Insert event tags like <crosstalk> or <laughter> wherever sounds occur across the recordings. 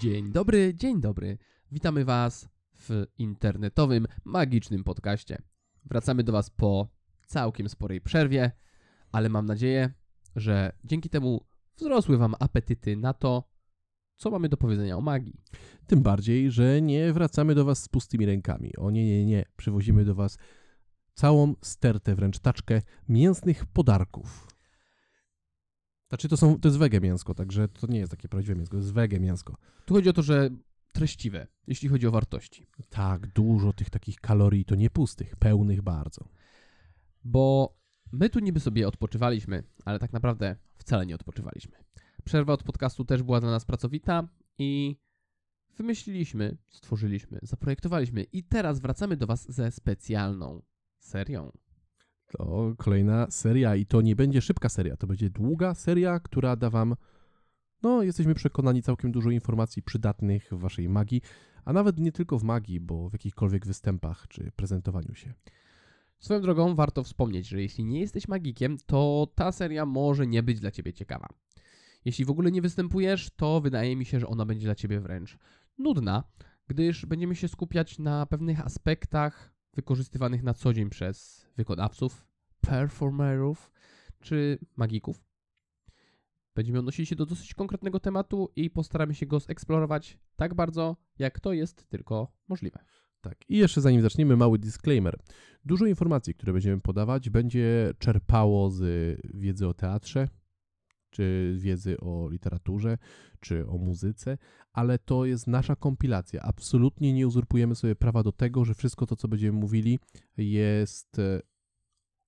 Dzień dobry, dzień dobry. Witamy Was w internetowym, magicznym podcaście. Wracamy do Was po całkiem sporej przerwie, ale mam nadzieję, że dzięki temu wzrosły Wam apetyty na to, co mamy do powiedzenia o magii. Tym bardziej, że nie wracamy do Was z pustymi rękami. O nie, nie, nie. Przywozimy do Was całą stertę, wręcz taczkę mięsnych podarków. Znaczy to, są, to jest wege mięsko, także to nie jest takie prawdziwe mięsko, to jest wege mięsko. Tu chodzi o to, że treściwe, jeśli chodzi o wartości. Tak, dużo tych takich kalorii, to nie pustych, pełnych bardzo. Bo my tu niby sobie odpoczywaliśmy, ale tak naprawdę wcale nie odpoczywaliśmy. Przerwa od podcastu też była dla nas pracowita i wymyśliliśmy, stworzyliśmy, zaprojektowaliśmy i teraz wracamy do Was ze specjalną serią. To kolejna seria i to nie będzie szybka seria, to będzie długa seria, która da Wam, no jesteśmy przekonani, całkiem dużo informacji przydatnych w Waszej magii, a nawet nie tylko w magii, bo w jakichkolwiek występach czy prezentowaniu się. Swoją drogą warto wspomnieć, że jeśli nie jesteś magikiem, to ta seria może nie być dla Ciebie ciekawa. Jeśli w ogóle nie występujesz, to wydaje mi się, że ona będzie dla Ciebie wręcz nudna, gdyż będziemy się skupiać na pewnych aspektach wykorzystywanych na co dzień przez wykonawców, performerów czy magików. Będziemy odnosili się do dosyć konkretnego tematu i postaramy się go zeksplorować tak bardzo, jak to jest tylko możliwe. Tak, i jeszcze zanim zaczniemy, mały disclaimer. Dużo informacji, które będziemy podawać, będzie czerpało z wiedzy o teatrze, czy wiedzy o literaturze, czy o muzyce, ale to jest nasza kompilacja. Absolutnie nie uzurpujemy sobie prawa do tego, że wszystko to, co będziemy mówili, jest e,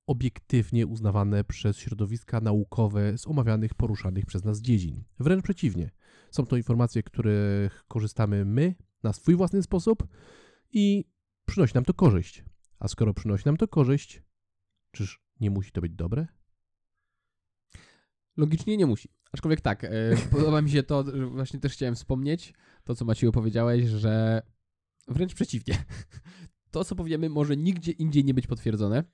obiektywnie uznawane przez środowiska naukowe z omawianych, poruszanych przez nas dziedzin. Wręcz przeciwnie. Są to informacje, których korzystamy my na swój własny sposób i przynosi nam to korzyść. A skoro przynosi nam to korzyść, czyż nie musi to być dobre? Logicznie nie musi. Aczkolwiek tak, e, <laughs> podoba mi się to, że właśnie też chciałem wspomnieć, to co Macieju powiedziałeś, że wręcz przeciwnie. <laughs> To, co powiemy, może nigdzie indziej nie być potwierdzone.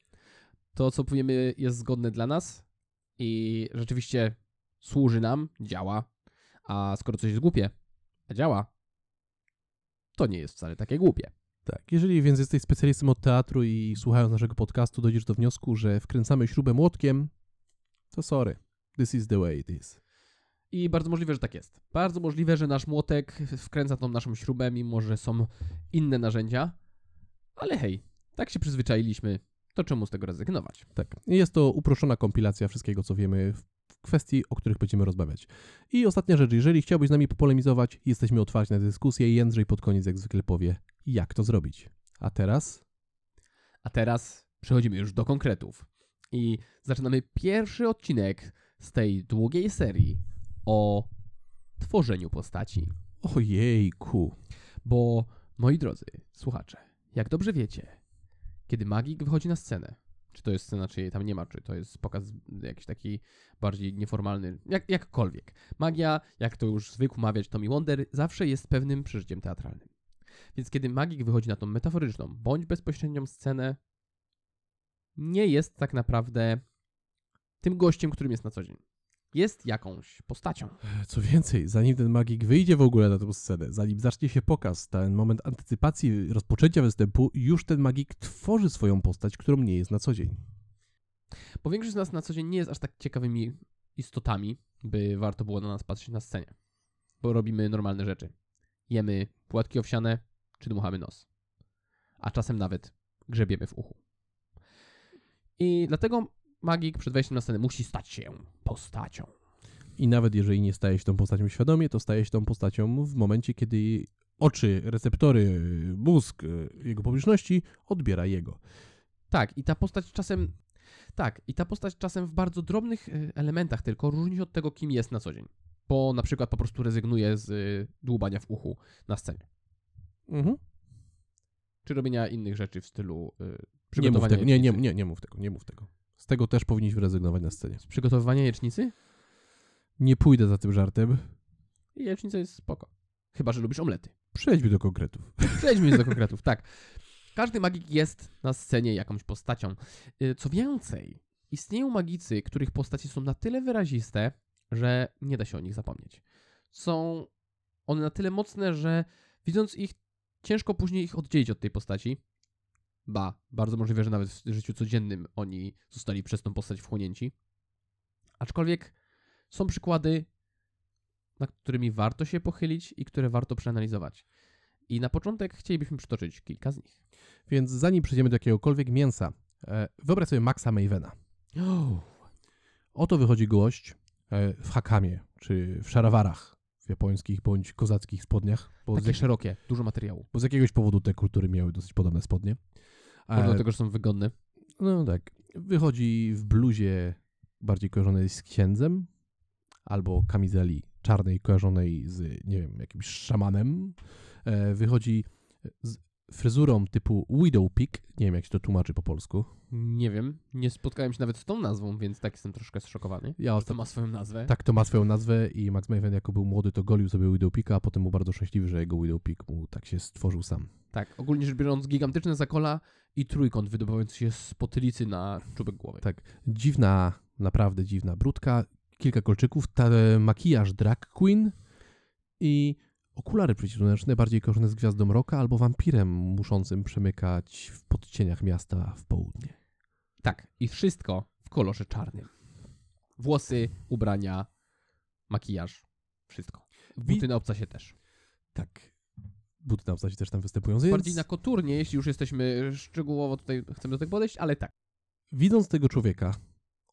To, co powiemy, jest zgodne dla nas i rzeczywiście służy nam, działa. A skoro coś jest głupie, a działa, to nie jest wcale takie głupie. Tak, jeżeli więc jesteś specjalistą od teatru i słuchając naszego podcastu dojdziesz do wniosku, że wkręcamy śrubę młotkiem, to sorry. This is the way it is. I bardzo możliwe, że tak jest. Bardzo możliwe, że nasz młotek wkręca tą naszą śrubę, mimo że są inne narzędzia. Ale hej, tak się przyzwyczailiśmy, to czemu z tego rezygnować? Tak. Jest to uproszczona kompilacja wszystkiego, co wiemy w kwestii, o których będziemy rozmawiać. I ostatnia rzecz, jeżeli chciałbyś z nami popolemizować, jesteśmy otwarci na dyskusję i Jędrzej pod koniec jak zwykle powie, jak to zrobić. A teraz? A teraz przechodzimy już do konkretów. I zaczynamy pierwszy odcinek z tej długiej serii o tworzeniu postaci. Ojejku. Bo, moi drodzy słuchacze, jak dobrze wiecie, kiedy magik wychodzi na scenę, czy to jest scena, czy jej tam nie ma, czy to jest pokaz jakiś taki bardziej nieformalny, jak, jakkolwiek. Magia, jak to już zwykł mawiać Tommy Wonder, zawsze jest pewnym przeżyciem teatralnym. Więc kiedy magik wychodzi na tą metaforyczną, bądź bezpośrednią scenę, nie jest tak naprawdę tym gościem, którym jest na co dzień. Jest jakąś postacią. Co więcej, zanim ten magik wyjdzie w ogóle na tę scenę, zanim zacznie się pokaz, ten moment antycypacji rozpoczęcia występu, już ten magik tworzy swoją postać, którą nie jest na co dzień. Bo większość z nas na co dzień nie jest aż tak ciekawymi istotami, by warto było na nas patrzeć na scenie. Bo robimy normalne rzeczy. Jemy płatki owsiane, czy dmuchamy nos. A czasem nawet grzebiemy w uchu. I dlatego magik przed wejściem na scenę musi stać się postacią. I nawet jeżeli nie staje się tą postacią świadomie, to staje się tą postacią w momencie, kiedy oczy, receptory, mózg jego publiczności odbiera jego. Tak, i ta postać czasem. Tak, i ta postać czasem w bardzo drobnych y, elementach tylko różni się od tego, kim jest na co dzień. Bo na przykład po prostu rezygnuje z y, dłubania w uchu na scenie. Mhm. Czy robienia innych rzeczy w stylu y, Nie mów przygotowania tego, nie, nie, nie, nie mów tego, nie mów tego. Z tego też powinniśmy rezygnować na scenie. Z przygotowywania jecznicy? Nie pójdę za tym żartem. Jecznica jest spoko. Chyba, że lubisz omlety. Przejdźmy do konkretów. <laughs> Przejdźmy do konkretów, tak. Każdy magik jest na scenie jakąś postacią. Y, Co więcej, istnieją magicy, których postacie są na tyle wyraziste, że nie da się o nich zapomnieć. Są one na tyle mocne, że widząc ich, ciężko później ich oddzielić od tej postaci. Ba, bardzo możliwe, że nawet w życiu codziennym oni zostali przez tą postać wchłonięci. Aczkolwiek są przykłady, nad którymi warto się pochylić i które warto przeanalizować. I na początek chcielibyśmy przytoczyć kilka z nich. Więc zanim przejdziemy do jakiegokolwiek mięsa, e, wyobraź sobie Maxa Mavena. Oto wychodzi gość e, w hakamie, czy w szarawarach, w japońskich bądź kozackich spodniach, bo Takie jak, szerokie, dużo materiału. bo z jakiegoś powodu te kultury miały dosyć podobne spodnie. Może E, dlatego, że są wygodne. No tak. Wychodzi w bluzie bardziej kojarzonej z księdzem, albo kamizeli czarnej kojarzonej z, nie wiem, jakimś szamanem. E, wychodzi z fryzurą typu widow peak, nie wiem jak się to tłumaczy po polsku. Nie wiem, nie spotkałem się nawet z tą nazwą, więc tak jestem troszkę zszokowany. Ja To ostatnio, ma swoją nazwę. tak to ma swoją nazwę i Max Maven jako był młody to golił sobie widow peaka, a potem był bardzo szczęśliwy, że jego widow peak mu tak się stworzył sam. Tak, ogólnie rzecz biorąc, gigantyczne zakola i trójkąt wydobywający się z potylicy na czubek głowy. Tak. Dziwna, naprawdę dziwna brudka, kilka kolczyków, ta, makijaż drag queen i okulary przeciwsłoneczne, bardziej kojarzone z gwiazdą roka albo wampirem muszącym przemykać w podcieniach miasta w południe. Tak, i wszystko w kolorze czarnym. Włosy, ubrania, makijaż, wszystko. Buty na obcasie też. Tak. Buty na obcasie też tam występują. Więc Bardziej na koturnie, jeśli już jesteśmy szczegółowo tutaj, chcemy do tego podejść, ale tak. widząc tego człowieka,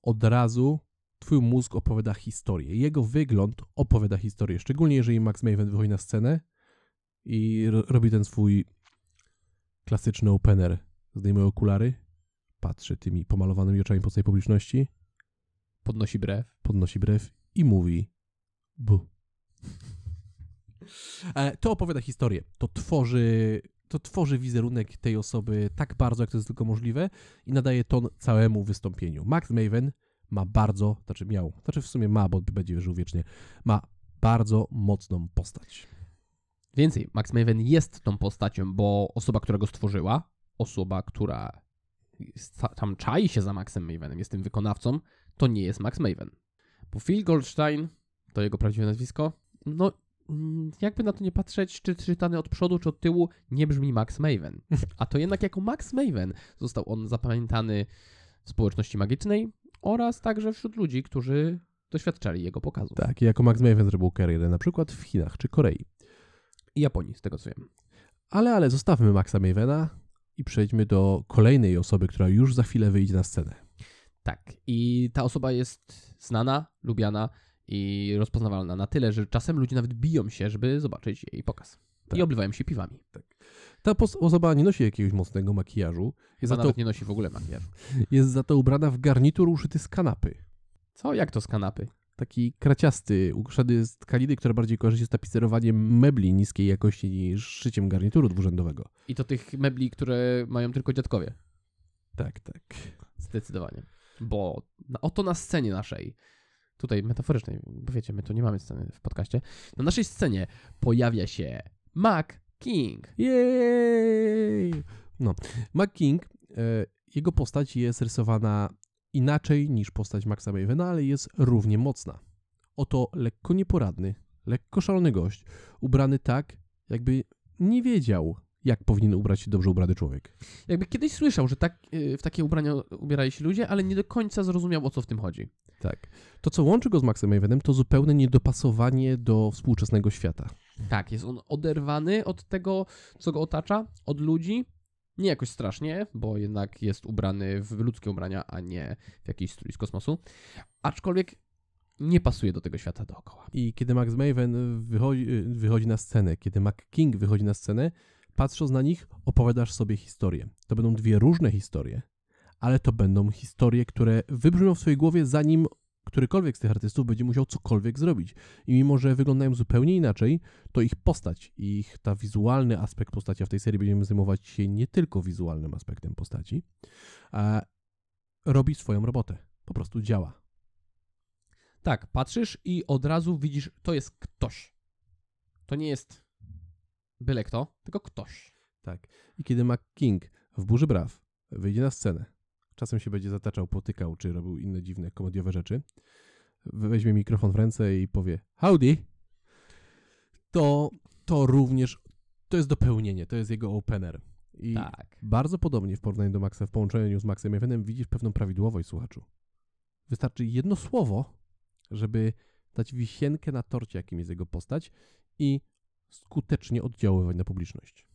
od razu twój mózg opowiada historię. Jego wygląd opowiada historię. Szczególnie jeżeli Max Maven wychodzi na scenę i ro- robi ten swój klasyczny opener. Zdejmuje okulary, patrzy tymi pomalowanymi oczami po całej publiczności, Podnosi brew. podnosi brew i mówi bu. <laughs> E, To opowiada historię. To tworzy, to tworzy wizerunek tej osoby tak bardzo, jak to jest tylko możliwe i nadaje ton całemu wystąpieniu. Max Maven ma bardzo, znaczy miał, znaczy w sumie ma, bo będzie żył wiecznie, ma bardzo mocną postać. Więcej, Max Maven jest tą postacią, bo osoba, która go stworzyła, osoba, która tam czai się za Maxem Mavenem, jest tym wykonawcą, to nie jest Max Maven. Bo Phil Goldstein, to jego prawdziwe nazwisko, no mm, jakby na to nie patrzeć, czy czytany od przodu, czy od tyłu, nie brzmi Max Maven. <laughs> A to jednak jako Max Maven został on zapamiętany w społeczności magicznej oraz także wśród ludzi, którzy doświadczali jego pokazów. Tak, i jako Max Maven zrobił karierę na przykład w Chinach czy Korei. I Japonii, z tego co wiem. Ale, ale zostawmy Maxa Mavena i przejdźmy do kolejnej osoby, która już za chwilę wyjdzie na scenę. Tak. I ta osoba jest znana, lubiana i rozpoznawalna na tyle, że czasem ludzie nawet biją się, żeby zobaczyć jej pokaz. Tak. I oblewają się piwami. Ta osoba nie nosi jakiegoś mocnego makijażu, jest za, to, nie nosi w ogóle makijażu. jest za to ubrana w garnitur uszyty z kanapy. Co? Jak to z kanapy? Taki kraciasty, uszedy z tkaniny, która bardziej kojarzy się z tapicerowaniem mebli niskiej jakości niż szyciem garnituru dwurzędowego. I to tych mebli, które mają tylko dziadkowie. Tak, tak. Zdecydowanie. Bo oto na scenie naszej, tutaj metaforycznej, bo wiecie, my tu nie mamy sceny w podcaście, na naszej scenie pojawia się Mac King. Jej! No, Mac King, e, jego postać jest rysowana inaczej niż postać Maxa Mavena, ale jest równie mocna. Oto lekko nieporadny, lekko szalony gość, ubrany tak, jakby nie wiedział, jak powinien ubrać się dobrze ubrany człowiek. Jakby kiedyś słyszał, że tak, y, w takie ubrania ubierali się ludzie, ale nie do końca zrozumiał, o co w tym chodzi. Tak. To, co łączy go z Maxem Mavenem, to zupełne niedopasowanie do współczesnego świata. Tak, jest on oderwany od tego, co go otacza, od ludzi. Nie jakoś strasznie, bo jednak jest ubrany w ludzkie ubrania, a nie w jakiś strój z kosmosu. Aczkolwiek nie pasuje do tego świata dookoła. I kiedy Max Maven wychodzi, wychodzi na scenę, kiedy Mac King wychodzi na scenę, patrząc na nich, opowiadasz sobie historię. To będą dwie różne historie, ale to będą historie, które wybrzmią w twojej głowie, zanim którykolwiek z tych artystów będzie musiał cokolwiek zrobić. I mimo, że wyglądają zupełnie inaczej, to ich postać, ich ta wizualny aspekt postaci, a w tej serii będziemy zajmować się nie tylko wizualnym aspektem postaci, a robi swoją robotę. Po prostu działa. Tak, patrzysz i od razu widzisz, to jest ktoś. To nie jest byle kto, tylko ktoś. Tak. I kiedy Mac King w Burzy Braw wyjdzie na scenę, czasem się będzie zataczał, potykał, czy robił inne dziwne, komediowe rzeczy, weźmie mikrofon w ręce i powie howdy, to, to również, to jest dopełnienie, to jest jego opener. I Tak. bardzo podobnie w porównaniu do Maxa, w połączeniu z Maxem Evenem widzisz pewną prawidłowość, słuchaczu. Wystarczy jedno słowo, żeby dać wisienkę na torcie, jakim jest jego postać i skutecznie oddziaływać na publiczność.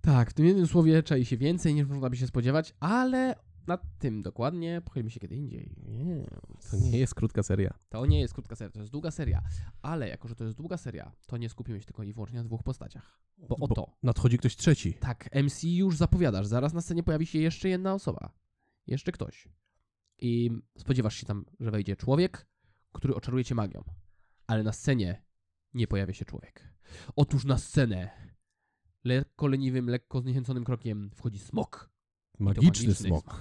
Tak, w tym jednym słowie czai się więcej niż można by się spodziewać, ale nad tym dokładnie pochylimy się kiedy indziej. Nie. To nie jest krótka seria. To nie jest krótka seria, to jest długa seria. Ale jako, że to jest długa seria, to nie skupimy się tylko i wyłącznie na dwóch postaciach. Bo oto, Nadchodzi ktoś trzeci. tak, MC już zapowiadasz, zaraz na scenie pojawi się jeszcze jedna osoba. Jeszcze ktoś. I spodziewasz się tam, że wejdzie człowiek, który oczaruje cię magią. Ale na scenie nie pojawia się człowiek. Otóż na scenę lekko leniwym, lekko zniechęconym krokiem wchodzi smok. Magiczny magiczny smok.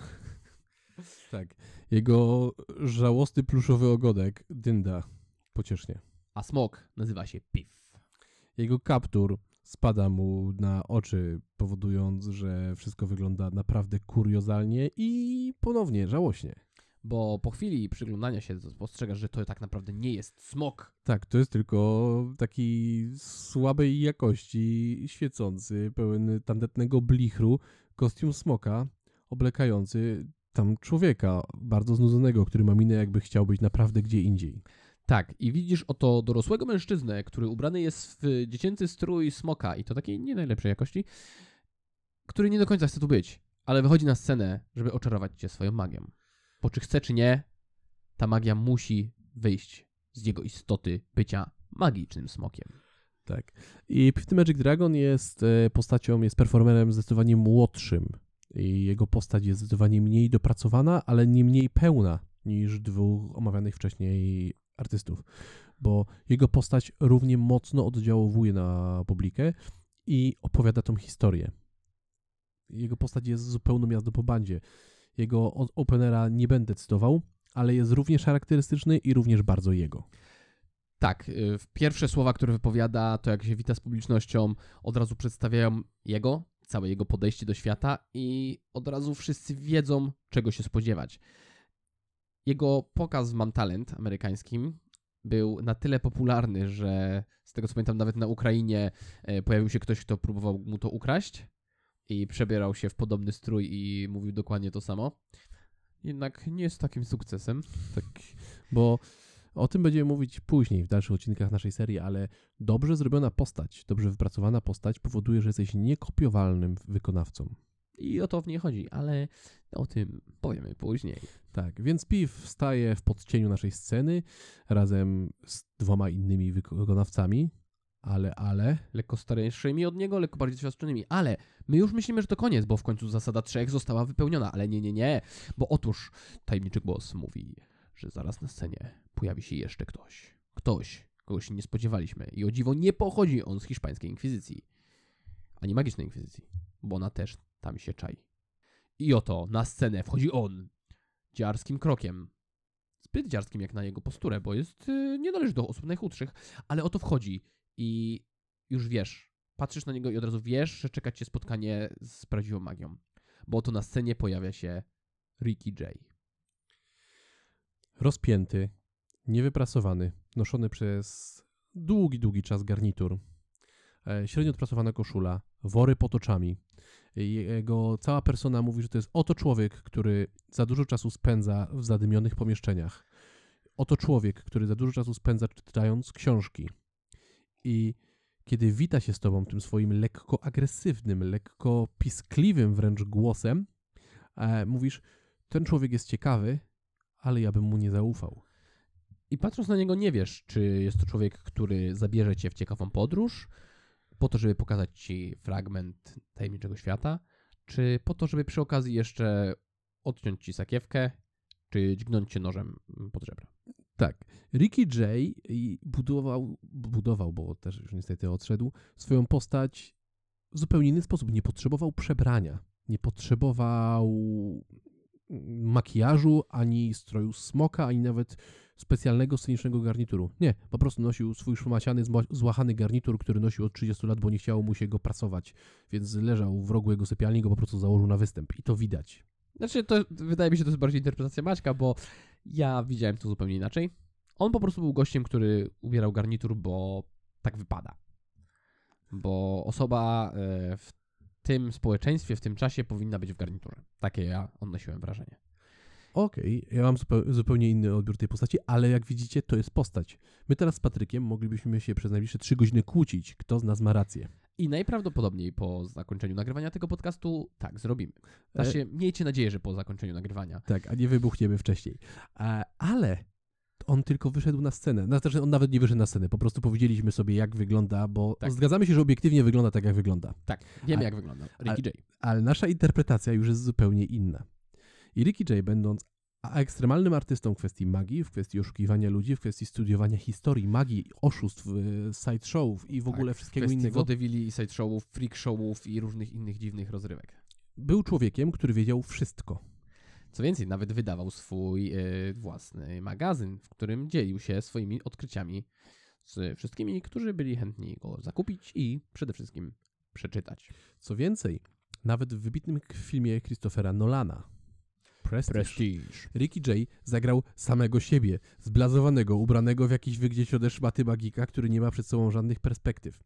<laughs> tak. Jego żałosny pluszowy ogonek dynda pociesznie. A smok nazywa się Piff. Jego kaptur spada mu na oczy, powodując, że wszystko wygląda naprawdę kuriozalnie i ponownie żałośnie. Bo po chwili przyglądania się spostrzegasz, że to tak naprawdę nie jest smok. Tak, to jest tylko taki słabej jakości, świecący, pełen tandetnego blichru kostium smoka, oblekający tam człowieka bardzo znudzonego, który ma minę jakby chciał być naprawdę gdzie indziej. Tak, i widzisz oto dorosłego mężczyznę, który ubrany jest w dziecięcy strój smoka i to takiej nie najlepszej jakości, który nie do końca chce tu być, ale wychodzi na scenę, żeby oczarować cię swoją magią. Bo czy chce, czy nie, ta magia musi wyjść z jego istoty bycia magicznym smokiem. Tak. I Fifty Magic Dragon jest e, postacią, jest performerem zdecydowanie młodszym. I jego postać jest zdecydowanie mniej dopracowana, ale nie mniej pełna niż dwóch omawianych wcześniej artystów. Bo jego postać równie mocno oddziałowuje na publikę i opowiada tą historię. Jego postać jest zupełną jazdą po bandzie. Jego openera nie będę cytował, ale jest również charakterystyczny i również bardzo jego. Tak, y, pierwsze słowa, które wypowiada, to jak się wita z publicznością, od razu przedstawiają jego, całe jego podejście do świata i od razu wszyscy wiedzą, czego się spodziewać. Jego pokaz w Mam Talent amerykańskim był na tyle popularny, że z tego co pamiętam, nawet na Ukrainie e, pojawił się ktoś, kto próbował mu to ukraść i przebierał się w podobny strój i mówił dokładnie to samo. Jednak nie jest takim sukcesem. Tak, bo o tym będziemy mówić później w dalszych odcinkach naszej serii, ale dobrze zrobiona postać, dobrze wypracowana postać powoduje, że jesteś niekopiowalnym wykonawcą. I o to w niej chodzi, ale o tym powiemy później. Tak, więc Piw staje w podcieniu naszej sceny razem z dwoma innymi wykonawcami, ale, ale, Lekko starszymi od niego, lekko bardziej doświadczonymi, ale my już myślimy, że to koniec, bo w końcu zasada trzech została wypełniona, ale nie, nie, nie, bo otóż tajemniczy głos mówi, że zaraz na scenie pojawi się jeszcze ktoś. Ktoś, kogo się nie spodziewaliśmy. I o dziwo nie pochodzi on z hiszpańskiej inkwizycji, ani magicznej inkwizycji, bo ona też tam się czai. I oto na scenę wchodzi on, dziarskim krokiem, zbyt dziarskim jak na jego posturę, bo jest, yy, nie należy do osób najchudszych, ale oto wchodzi i już wiesz, patrzysz na niego i od razu wiesz, że czeka cię spotkanie z prawdziwą magią. Bo oto na scenie pojawia się Ricky J. rozpięty, niewyprasowany, noszony przez długi, długi czas garnitur, e, średnio odprasowana koszula, wory pod oczami. Jego cała persona mówi, że to jest oto człowiek, który za dużo czasu spędza w zadymionych pomieszczeniach. Oto człowiek, który za dużo czasu spędza czytając książki. I kiedy wita się z tobą tym swoim lekko agresywnym, lekko piskliwym wręcz głosem, e, mówisz, ten człowiek jest ciekawy, ale ja bym mu nie zaufał. I patrząc na niego nie wiesz, czy jest to człowiek, który zabierze cię w ciekawą podróż, po to, żeby pokazać ci fragment tajemniczego świata, czy po to, żeby przy okazji jeszcze odciąć ci sakiewkę, czy dźgnąć cię nożem pod żebra. Tak. Ricky J. i budował, budował, bo też już niestety odszedł, swoją postać w zupełnie inny sposób. Nie potrzebował przebrania, nie potrzebował makijażu, ani stroju smoka, ani nawet specjalnego scenicznego garnituru. Nie, po prostu nosił swój szumasiany, zma- złachany garnitur, który nosił od 30 lat, bo nie chciało mu się go prasować, więc leżał w rogu jego sypialni, go po prostu założył na występ i to widać. Znaczy, to wydaje mi się, to jest bardziej interpretacja Maćka, bo ja widziałem to zupełnie inaczej. On po prostu był gościem, który ubierał garnitur, bo tak wypada. Bo osoba e, w tym społeczeństwie, w tym czasie powinna być w garniturze. Takie ja odnosiłem wrażenie. Okej, ja mam zupeł- zupełnie inny odbiór tej postaci, ale jak widzicie, to jest postać. My teraz z Patrykiem moglibyśmy się przez najbliższe trzy godziny kłócić, kto z nas ma rację. I najprawdopodobniej po zakończeniu nagrywania tego podcastu tak zrobimy. E- Znaczy, miejcie nadzieję, że po zakończeniu nagrywania. Tak, a nie wybuchniemy wcześniej. E, ale on tylko wyszedł na scenę. Znaczy, on nawet nie wyszedł na scenę, po prostu powiedzieliśmy sobie, jak wygląda, bo Tak. zgadzamy się, że obiektywnie wygląda tak, jak wygląda. Tak, wiemy jak wygląda. Ricky J. Ale nasza interpretacja już jest zupełnie inna. I Ricky J, będąc a- ekstremalnym artystą w kwestii magii, w kwestii oszukiwania ludzi, w kwestii studiowania historii, magii, oszustw, y, sideshowów i w ogóle W wszystkiego kwestii innego, wodewili i side showów, freak showów i różnych innych dziwnych rozrywek. był człowiekiem, który wiedział wszystko. Co więcej, nawet wydawał swój e, własny magazyn, w którym dzielił się swoimi odkryciami z wszystkimi, którzy byli chętni go zakupić i przede wszystkim przeczytać. Co więcej, nawet w wybitnym filmie Christophera Nolana, Prestige, Ricky J zagrał samego siebie, zblazowanego, ubranego w jakiś wygdzieś ode szmaty magika, który nie ma przed sobą żadnych perspektyw.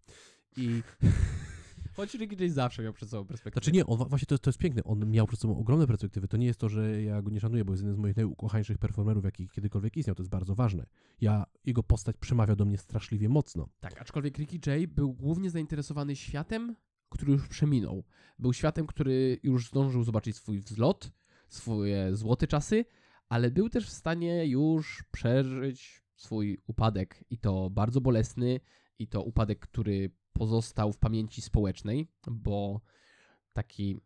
I <laughs> Choć Ricky J zawsze miał przed sobą perspektywę. Znaczy nie, on, właśnie to, to jest piękne. On miał przed sobą ogromne perspektywy. To nie jest to, że ja go nie szanuję, bo jest jednym z moich najukochańszych performerów, jaki kiedykolwiek istniał. To jest bardzo ważne. Ja, jego postać przemawia do mnie straszliwie mocno. Tak, aczkolwiek Ricky J był głównie zainteresowany światem, który już przeminął. Był światem, który już zdążył zobaczyć swój wzlot, swoje złote czasy, ale był też w stanie już przeżyć swój upadek i to bardzo bolesny i to upadek, który pozostał w pamięci społecznej, bo taki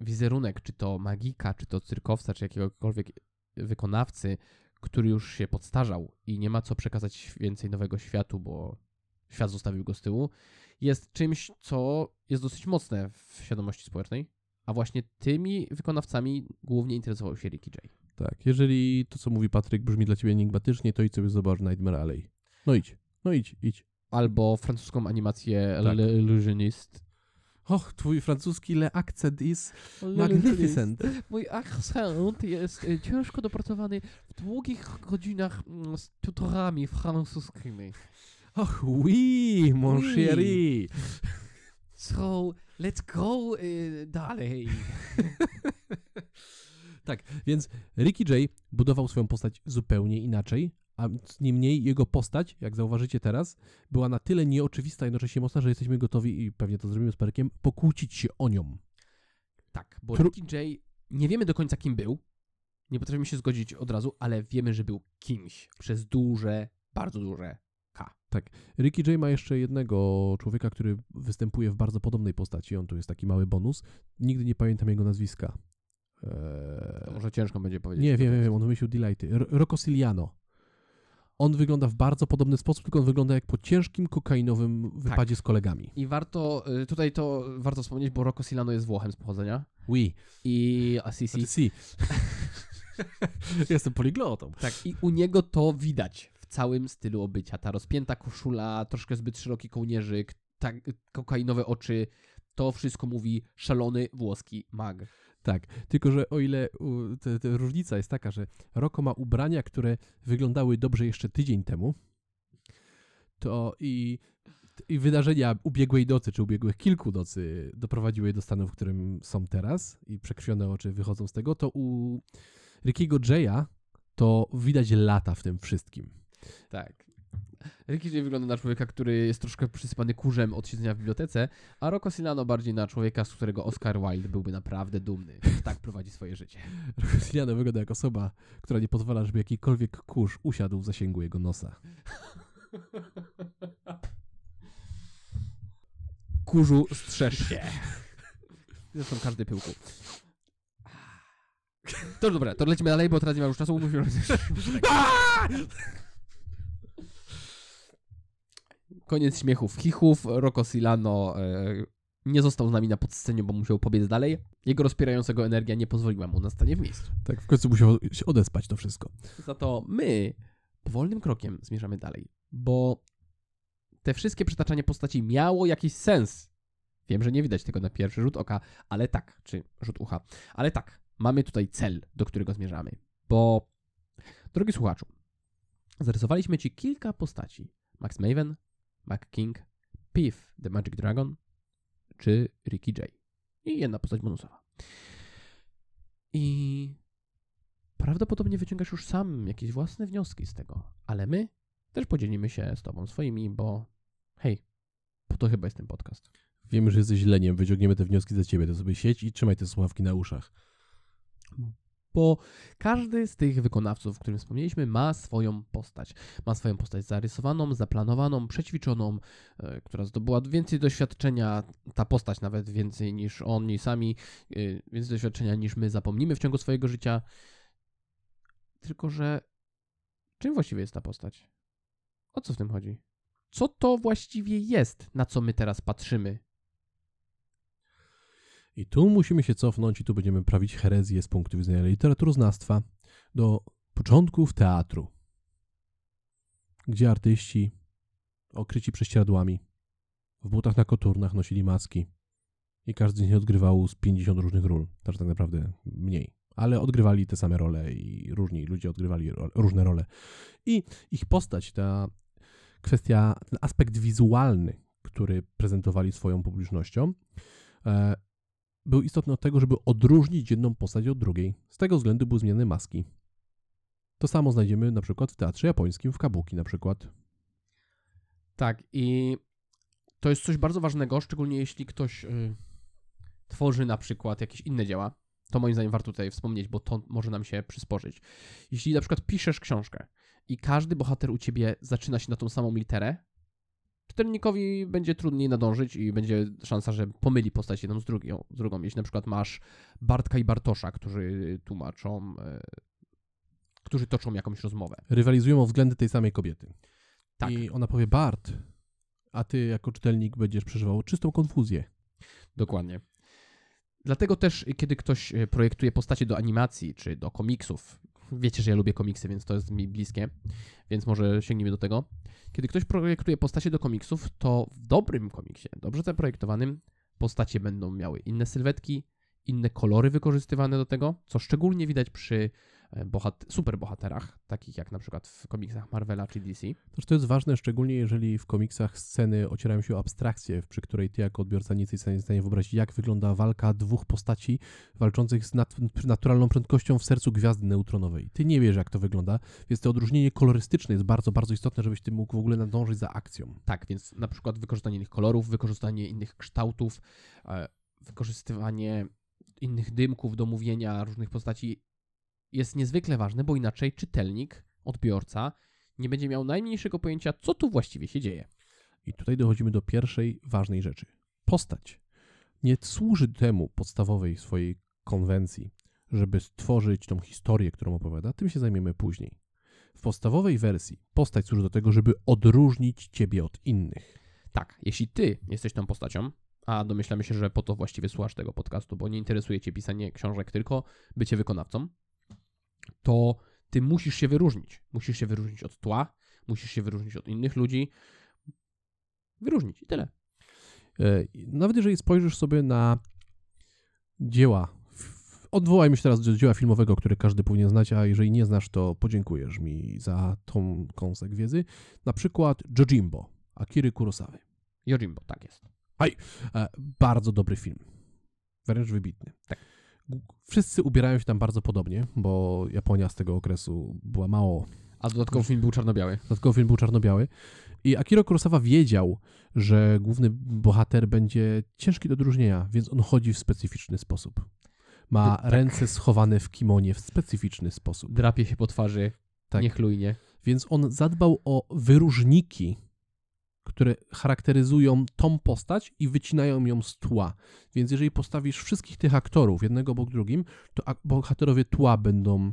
wizerunek, czy to magika, czy to cyrkowca, czy jakiegokolwiek wykonawcy, który już się podstarzał i nie ma co przekazać więcej nowego światu, bo świat zostawił go z tyłu, jest czymś, co jest dosyć mocne w świadomości społecznej, a właśnie tymi wykonawcami głównie interesował się Ricky J. Tak, jeżeli to, co mówi Patryk, brzmi dla ciebie enigmatycznie, to idź sobie zobacz Nightmare Alley. No idź, no idź, idź. Albo francuską animację Tak. L'Illusionist. Och, twój francuski le accent is magnificent. Mój akcent jest e, ciężko dopracowany w długich godzinach mm, z tutorami francuskimi. Och, oui, mon Oui. chéri. So, let's go y, dalej. <laughs> Tak, więc Ricky J budował swoją postać zupełnie inaczej, a niemniej jego postać, jak zauważycie teraz, była na tyle nieoczywista, jednocześnie mocna, że jesteśmy gotowi, i pewnie to zrobimy z Perkiem, pokłócić się o nią. Tak, bo Tru- Ricky J nie wiemy do końca kim był. Nie potrafimy się zgodzić od razu, ale wiemy, że był kimś przez duże, bardzo duże K. Ricky J ma jeszcze jednego człowieka, który występuje w bardzo podobnej postaci. On tu jest taki mały bonus. Nigdy nie pamiętam jego nazwiska. To Eee, może ciężko będzie powiedzieć. nie, wiem, to wiem, on wymyślił Delighty. R- Rocco Siliano. On wygląda w bardzo podobny sposób, tylko on wygląda jak po ciężkim kokainowym wypadzie z kolegami. I warto, y, tutaj to warto wspomnieć, bo Rocco Silano jest Włochem z pochodzenia. Oui. I Assisi. Si. <laughs> Jestem poliglotą. Tak, i u niego to widać całym stylu obycia. Ta rozpięta koszula, troszkę zbyt szeroki kołnierzyk, tak, kokainowe oczy. To wszystko mówi szalony włoski mag. Tak, tylko że o ile u, te, te różnica jest taka, że Rocco ma ubrania, które wyglądały dobrze jeszcze tydzień temu, to i, i wydarzenia ubiegłej nocy, czy ubiegłych kilku nocy doprowadziły do stanu, w którym są teraz i przekrwione oczy wychodzą z tego, to u Rickiego Jaya to widać lata w tym wszystkim. Tak. Ricky J wygląda na człowieka, który jest troszkę przysypany kurzem od siedzenia w bibliotece, a Rocco Silano bardziej na człowieka, z którego Oscar Wilde byłby naprawdę dumny. Tak <laughs> prowadzi swoje życie. Rossiniano wygląda jak osoba, która nie pozwala, żeby jakikolwiek kurz usiadł w zasięgu jego nosa. <laughs> Kurzu, strzeż się. Zresztą każdy pyłku. To dobra, to lecimy dalej, bo teraz nie ma już czasu. Musimy... <laughs> Koniec śmiechów, chichów. Rocco Silano e, nie został z nami na podscenie, bo musiał pobiec dalej. Jego rozpierającego energia nie pozwoliła mu na stanie w miejscu. Tak, w końcu musiał się odespać to wszystko. Za to my powolnym krokiem zmierzamy dalej, bo te wszystkie przytaczanie postaci miało jakiś sens. Wiem, że nie widać tego na pierwszy rzut oka, ale tak, czy rzut ucha, ale tak, mamy tutaj cel, do którego zmierzamy. Bo, drogi słuchaczu, Zarysowaliśmy ci kilka postaci. Max Maven, Mac King, Piff, The Magic Dragon czy Ricky J. I jedna postać bonusowa. I prawdopodobnie wyciągasz już sam jakieś własne wnioski z tego, ale my też podzielimy się z tobą swoimi, bo hej, po to chyba jest ten podcast. Wiemy, że jesteś leniem, wyciągniemy te wnioski za ciebie. To sobie siedź i trzymaj te słuchawki na uszach. Bo każdy z tych wykonawców, o którym wspomnieliśmy, ma swoją postać. Ma swoją postać zarysowaną, zaplanowaną, przećwiczoną, e, która zdobyła więcej doświadczenia, ta postać nawet więcej niż oni sami, e, więcej doświadczenia niż my zapomnimy w ciągu swojego życia. Tylko, że czym właściwie jest ta postać? O co w tym chodzi? Co to właściwie jest, na co my teraz patrzymy? I tu musimy się cofnąć i tu będziemy prawić herezję z punktu widzenia literaturoznawstwa do początków teatru, gdzie artyści okryci prześcieradłami, w butach na koturnach nosili maski i każdy z nich odgrywał z 50 różnych ról, też tak naprawdę mniej, ale odgrywali te same role i różni ludzie odgrywali ro- różne role. I ich postać, ta kwestia, ten aspekt wizualny, który prezentowali swoją publicznością, e, był istotny od tego, żeby odróżnić jedną postać od drugiej. Z tego względu były zmienione maski. To samo znajdziemy na przykład w teatrze japońskim, w kabuki na przykład. Tak, i to jest coś bardzo ważnego, szczególnie jeśli ktoś y, tworzy na przykład jakieś inne dzieła. To moim zdaniem warto tutaj wspomnieć, bo to może nam się przysporzyć. Jeśli na przykład piszesz książkę i każdy bohater u ciebie zaczyna się na tą samą literę, czytelnikowi będzie trudniej nadążyć i będzie szansa, że pomyli postać jedną z drugą. Z drugą. Jeśli na przykład masz Bartka i Bartosza, którzy tłumaczą, y, którzy toczą jakąś rozmowę. Rywalizują o względy tej samej kobiety. Tak. I ona powie Bart, a ty jako czytelnik będziesz przeżywał czystą konfuzję. Dokładnie. Dlatego też, kiedy ktoś y, projektuje postacie do animacji czy do komiksów, wiecie, że ja lubię komiksy, więc to jest mi bliskie, więc może sięgnijmy do tego. Kiedy ktoś projektuje postacie do komiksów, to w dobrym komiksie, dobrze zaprojektowanym, postacie będą miały inne sylwetki, inne kolory wykorzystywane do tego, co szczególnie widać przy bohat- superbohaterach, takich jak na przykład w komiksach Marvela czy DC. Też to jest ważne, szczególnie jeżeli w komiksach sceny ocierają się o abstrakcję, przy której ty jako odbiorca nie jesteś w stanie wyobrazić, jak wygląda walka dwóch postaci walczących z nat- naturalną prędkością w sercu gwiazdy neutronowej. Ty nie wiesz, jak to wygląda, więc to odróżnienie kolorystyczne jest bardzo, bardzo istotne, żebyś ty mógł w ogóle nadążyć za akcją. Tak, więc na przykład wykorzystanie innych kolorów, wykorzystanie innych kształtów, e, wykorzystywanie innych dymków do mówienia różnych postaci jest niezwykle ważne, bo inaczej czytelnik, odbiorca nie będzie miał najmniejszego pojęcia, co tu właściwie się dzieje. I tutaj dochodzimy do pierwszej ważnej rzeczy. Postać nie służy temu podstawowej swojej konwencji, żeby stworzyć tą historię, którą opowiada, tym się zajmiemy później. W podstawowej wersji postać służy do tego, żeby odróżnić ciebie od innych. Tak, jeśli ty jesteś tą postacią, a domyślamy się, że po to właściwie słuchasz tego podcastu, bo nie interesuje cię pisanie książek, tylko bycie wykonawcą, to ty musisz się wyróżnić. Musisz się wyróżnić od tła, musisz się wyróżnić od innych ludzi. Wyróżnić i tyle. E, Nawet jeżeli spojrzysz sobie na dzieła, odwołajmy się teraz do dzieła filmowego, które każdy powinien znać, a jeżeli nie znasz, to podziękujesz mi za tą kąsek wiedzy. Na przykład Jojimbo, Akiry Kurosawy. Yojimbo, tak jest. E, Bardzo dobry film. Wręcz wybitny. Tak. Wszyscy ubierają się tam bardzo podobnie, bo Japonia z tego okresu była mało. A dodatkowo film był czarno-biały. Dodatkowo film był czarno-biały. I Akira Kurosawa wiedział, że główny bohater będzie ciężki do odróżnienia, więc on chodzi w specyficzny sposób. Ma Tak. ręce schowane w kimonie w specyficzny sposób. Drapie się po twarzy, Tak. niechlujnie. Więc on zadbał o wyróżniki, które charakteryzują tą postać i wycinają ją z tła. Więc jeżeli postawisz wszystkich tych aktorów jednego obok drugim, to bohaterowie tła będą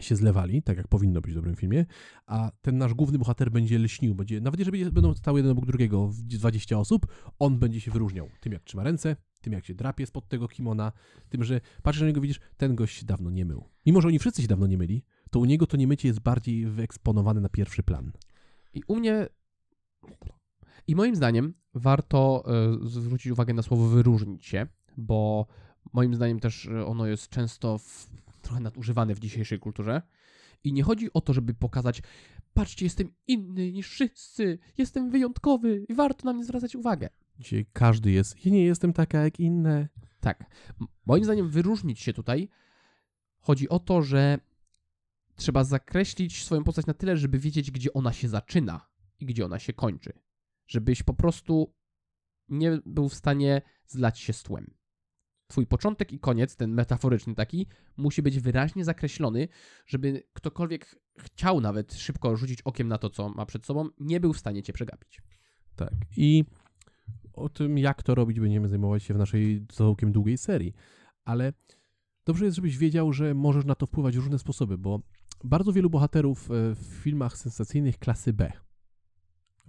się zlewali, tak jak powinno być w dobrym filmie, a ten nasz główny bohater będzie lśnił, będzie, nawet jeżeli będą stały jeden obok drugiego w 20 osób, on będzie się wyróżniał tym, jak trzyma ręce, tym, jak się drapie spod tego kimona, tym, że patrzysz na niego, widzisz, ten gość się dawno nie mył. Mimo, że oni wszyscy się dawno nie myli, to u niego to niemycie jest bardziej wyeksponowane na pierwszy plan. I u mnie. I moim zdaniem warto e, zwrócić uwagę na słowo wyróżnić się, bo moim zdaniem też e, ono jest często w, trochę nadużywane w dzisiejszej kulturze. I nie chodzi o to, żeby pokazać, patrzcie, jestem inny niż wszyscy, jestem wyjątkowy i warto na mnie zwracać uwagę. Dzisiaj każdy jest, ja nie jestem taka jak inne. Tak. Moim zdaniem wyróżnić się tutaj chodzi o to, że trzeba zakreślić swoją postać na tyle, żeby wiedzieć, gdzie ona się zaczyna i gdzie ona się kończy. Żebyś po prostu nie był w stanie zlać się z tłem. Twój początek i koniec, ten metaforyczny taki, musi być wyraźnie zakreślony, żeby ktokolwiek chciał nawet szybko rzucić okiem na to, co ma przed sobą, nie był w stanie cię przegapić. Tak. I o tym, jak to robić, będziemy zajmować się w naszej całkiem długiej serii. Ale dobrze jest, żebyś wiedział, że możesz na to wpływać w różne sposoby, bo bardzo wielu bohaterów e, w filmach sensacyjnych klasy B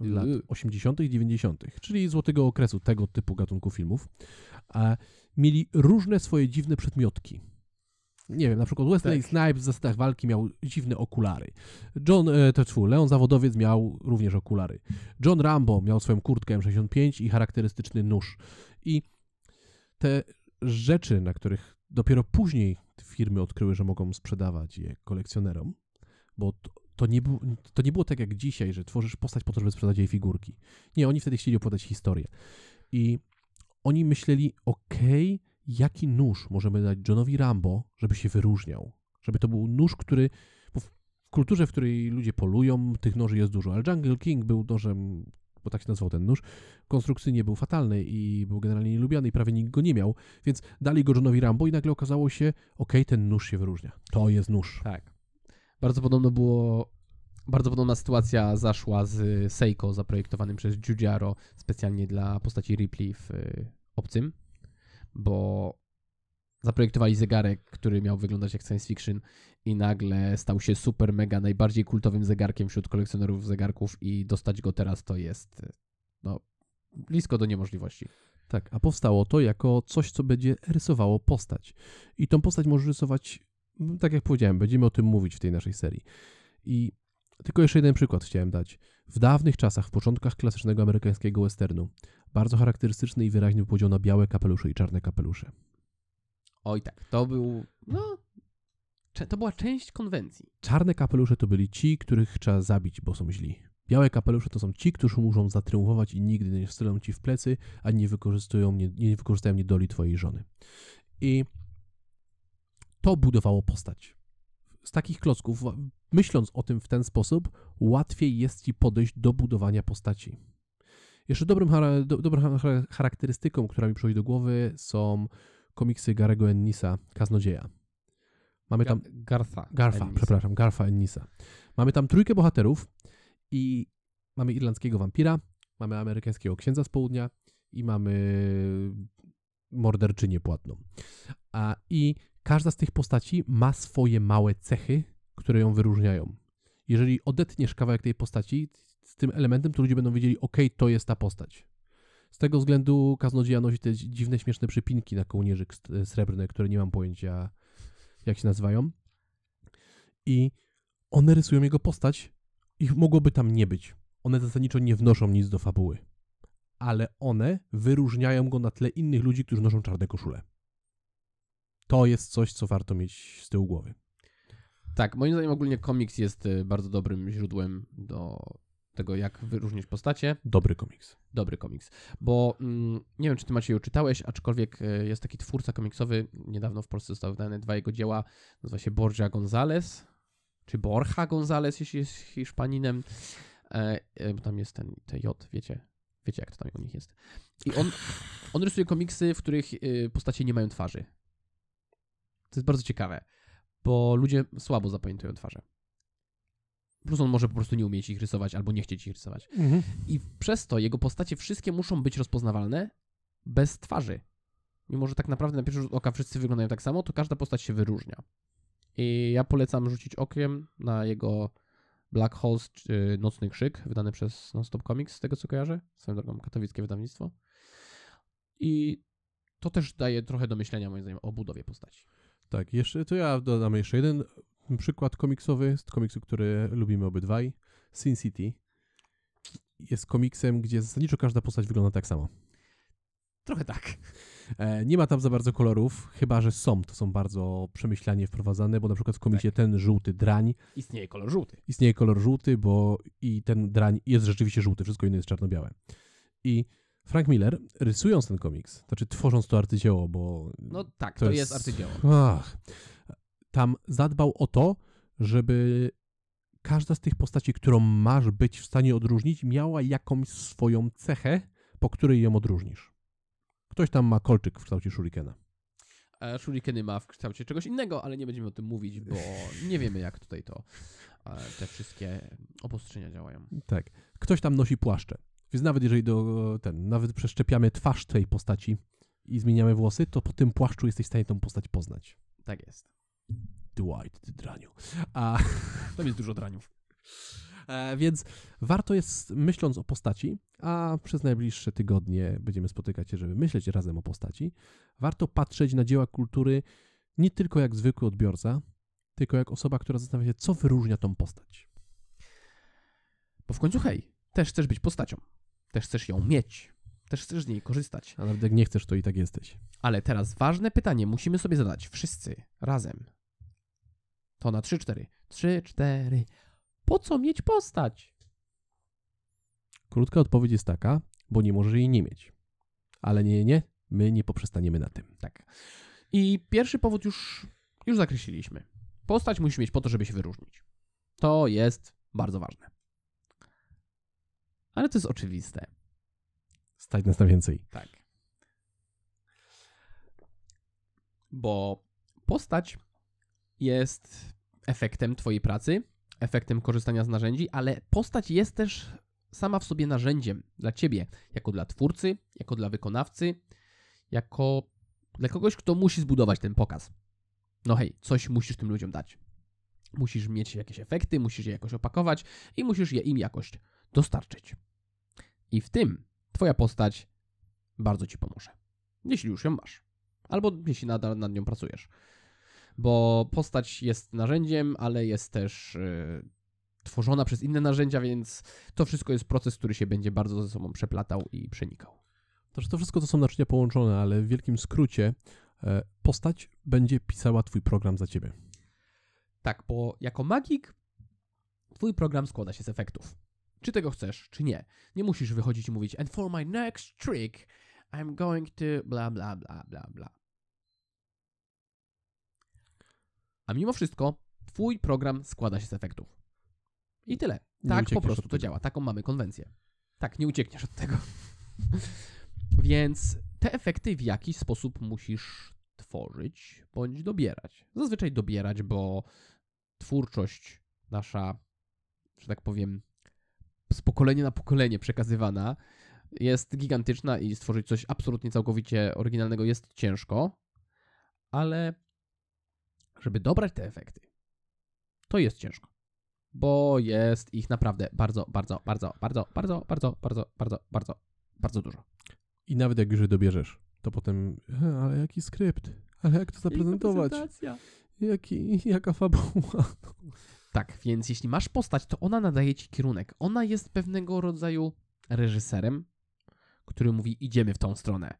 lat Yy. 80., i 90., czyli złotego okresu tego typu gatunku filmów, a mieli różne swoje dziwne przedmiotki. Nie wiem, na przykład Wesley Tak. Snipes w zasadach walki miał dziwne okulary. John, e, to tfu, Leon Zawodowiec miał również okulary. John Rambo miał swoją kurtkę M65 i charakterystyczny nóż. I te rzeczy, na których dopiero później firmy odkryły, że mogą sprzedawać je kolekcjonerom, bo to, nie był, to nie było tak jak dzisiaj, że tworzysz postać po to, żeby sprzedać jej figurki. Nie, oni wtedy chcieli opowiadać historię. I oni myśleli, okej, jaki nóż możemy dać Johnowi Rambo, żeby się wyróżniał. Żeby to był nóż, który... W kulturze, w której ludzie polują, tych noży jest dużo, ale Jungle King był nożem, bo tak się nazywał ten nóż, konstrukcyjnie był fatalny i był generalnie nielubiany i prawie nikt go nie miał, więc dali go Johnowi Rambo i nagle okazało się, okej, ten nóż się wyróżnia. To jest nóż. Tak. Bardzo podobno było. Bardzo podobna sytuacja zaszła z Seiko zaprojektowanym przez Giugiaro specjalnie dla postaci Ripley w y, Obcym, bo zaprojektowali zegarek, który miał wyglądać jak science fiction i nagle stał się super mega najbardziej kultowym zegarkiem wśród kolekcjonerów zegarków i dostać go teraz to jest y, no blisko do niemożliwości. Tak, a powstało to jako coś, co będzie rysowało postać. I tą postać może rysować, tak jak powiedziałem, będziemy o tym mówić w tej naszej serii. I tylko jeszcze jeden przykład chciałem dać. W dawnych czasach, w początkach klasycznego amerykańskiego westernu, bardzo charakterystyczny i wyraźny podział na białe kapelusze i czarne kapelusze. Oj tak, to był no to była część konwencji. Czarne kapelusze to byli ci, których trzeba zabić, bo są źli. Białe kapelusze to są ci, którzy muszą zatriumfować i nigdy nie strzelą ci w plecy, ani nie wykorzystują, nie, nie wykorzystają niedoli twojej żony. I to budowało postać. Z takich klocków, myśląc o tym w ten sposób, łatwiej jest ci podejść do budowania postaci. Jeszcze dobrym, do, dobrą chara- charakterystyką, która mi przychodzi do głowy, są komiksy Garego Ennisa, Kaznodzieja. Mamy tam Ga- Gartha. Garfa, Ennisa. przepraszam, Garfa Ennisa. Mamy tam trójkę bohaterów i mamy irlandzkiego wampira, mamy amerykańskiego księdza z południa i mamy morderczynię płatną. A, I każda z tych postaci ma swoje małe cechy, które ją wyróżniają. Jeżeli odetniesz kawałek tej postaci z tym elementem, to ludzie będą wiedzieli, ok, to jest ta postać. Z tego względu kaznodzieja nosi te dziwne, śmieszne przypinki na kołnierzyk srebrne, które nie mam pojęcia, jak się nazywają. I one rysują jego postać. Ich mogłoby tam nie być. One zasadniczo nie wnoszą nic do fabuły. Ale one wyróżniają go na tle innych ludzi, którzy noszą czarne koszule. To jest coś, co warto mieć z tyłu głowy. Tak, moim zdaniem ogólnie komiks jest y, bardzo dobrym źródłem do tego, jak wyróżnić postacie. Dobry komiks. Dobry komiks. Bo mm, nie wiem, czy ty Maciej czytałeś, aczkolwiek y, jest taki twórca komiksowy, niedawno w Polsce zostały wydane dwa jego dzieła, nazywa się Borja González, czy Borja González, jeśli jest Hiszpaninem. E, e, bo tam jest ten TJ, wiecie, wiecie jak to tam u nich jest. I on, on rysuje komiksy, w których y, postacie nie mają twarzy. To jest bardzo ciekawe, bo ludzie słabo zapamiętują twarze. Plus on może po prostu nie umieć ich rysować albo nie chcieć ich rysować. I przez to jego postacie wszystkie muszą być rozpoznawalne bez twarzy. Mimo, że tak naprawdę na pierwszy rzut oka wszyscy wyglądają tak samo, to każda postać się wyróżnia. I ja polecam rzucić okiem na jego Black Holes, czy Nocny Krzyk, wydany przez Nonstop Comics, z tego co kojarzę. Swoją drogą katowickie wydawnictwo. I to też daje trochę do myślenia, moim zdaniem, o budowie postaci. Tak, jeszcze to ja dodam jeszcze jeden przykład komiksowy z komiksu, który lubimy obydwaj. Sin City jest komiksem, gdzie zasadniczo każda postać wygląda tak samo. Trochę tak. E, nie ma tam za bardzo kolorów, chyba że są. To są bardzo przemyślanie wprowadzane, bo na przykład w komicie ten żółty drań Istnieje kolor żółty. istnieje kolor żółty, bo i ten drań jest rzeczywiście żółty, wszystko inne jest czarno-białe. I Frank Miller, rysując ten komiks, znaczy tworząc to arcydzieło, bo No tak, To to, jest- jest arcydzieło. Ach, tam zadbał o to, żeby każda z tych postaci, którą masz być w stanie odróżnić, miała jakąś swoją cechę, po której ją odróżnisz. Ktoś tam ma kolczyk w kształcie shurikena. A Shurikeny ma w kształcie czegoś innego, ale nie będziemy o tym mówić, bo nie wiemy jak tutaj to e, te wszystkie obostrzenia działają. Tak. Ktoś tam nosi płaszcze. Więc nawet jeżeli do ten, nawet przeszczepiamy twarz tej postaci i zmieniamy włosy, to po tym płaszczu jesteś w stanie tą postać poznać. Tak jest. Dwight, ty draniu. A, <laughs> Tam jest dużo draniów. e, więc warto jest, myśląc o postaci, a przez najbliższe tygodnie będziemy spotykać się, żeby myśleć razem o postaci, warto patrzeć na dzieła kultury nie tylko jak zwykły odbiorca, tylko jak osoba, która zastanawia się, co wyróżnia tą postać. Bo w końcu hej, też chcesz być postacią. Też chcesz ją mieć. Też chcesz z niej korzystać. A nawet jak nie chcesz, to i tak jesteś. Ale teraz ważne pytanie musimy sobie zadać wszyscy razem. To na 3-4. 3-4. Po co mieć postać? Krótka odpowiedź jest taka, bo nie możesz jej nie mieć. Ale nie, nie, my nie poprzestaniemy na tym. Tak. I pierwszy powód już, już zakreśliliśmy. Postać musisz mieć po to, żeby się wyróżnić. To jest bardzo ważne. Ale to jest oczywiste. Stać nas na więcej. Tak. Bo postać jest efektem Twojej pracy, efektem korzystania z narzędzi, ale postać jest też sama w sobie narzędziem dla Ciebie, jako dla twórcy, jako dla wykonawcy, jako dla kogoś, kto musi zbudować ten pokaz. No hej, coś musisz tym ludziom dać. Musisz mieć jakieś efekty, musisz je jakoś opakować i musisz je im jakoś dostarczyć. I w tym Twoja postać bardzo Ci pomoże. Jeśli już ją masz. Albo jeśli nadal nad nią pracujesz. Bo postać jest narzędziem, ale jest też yy, tworzona przez inne narzędzia, więc to wszystko jest proces, który się będzie bardzo ze sobą przeplatał i przenikał. To, że to wszystko to są naczynia połączone, ale w wielkim skrócie e, postać będzie pisała twój program za ciebie. Tak, bo jako magik twój program składa się z efektów. Czy tego chcesz, czy nie. Nie musisz wychodzić i mówić and for my next trick I'm going to bla bla bla bla bla. A mimo wszystko twój program składa się z efektów. I tyle. Nie Tak po prostu to działa. Taką mamy konwencję. Tak, nie uciekniesz od tego. <laughs> Więc te efekty w jakiś sposób musisz tworzyć bądź dobierać. Zazwyczaj dobierać, bo twórczość nasza, że tak powiem, z pokolenia na pokolenie przekazywana jest gigantyczna i stworzyć coś absolutnie całkowicie oryginalnego jest ciężko, ale żeby dobrać te efekty, to jest ciężko. Bo jest ich naprawdę bardzo, bardzo, bardzo, bardzo, bardzo, bardzo, bardzo, bardzo, bardzo, bardzo dużo. I nawet jak już je dobierzesz, to potem, "E, ale jaki skrypt, ale jak to zaprezentować, jaki, jaka fabuła. Tak, więc jeśli masz postać, to ona nadaje ci kierunek. Ona jest pewnego rodzaju reżyserem, który mówi: idziemy w tą stronę.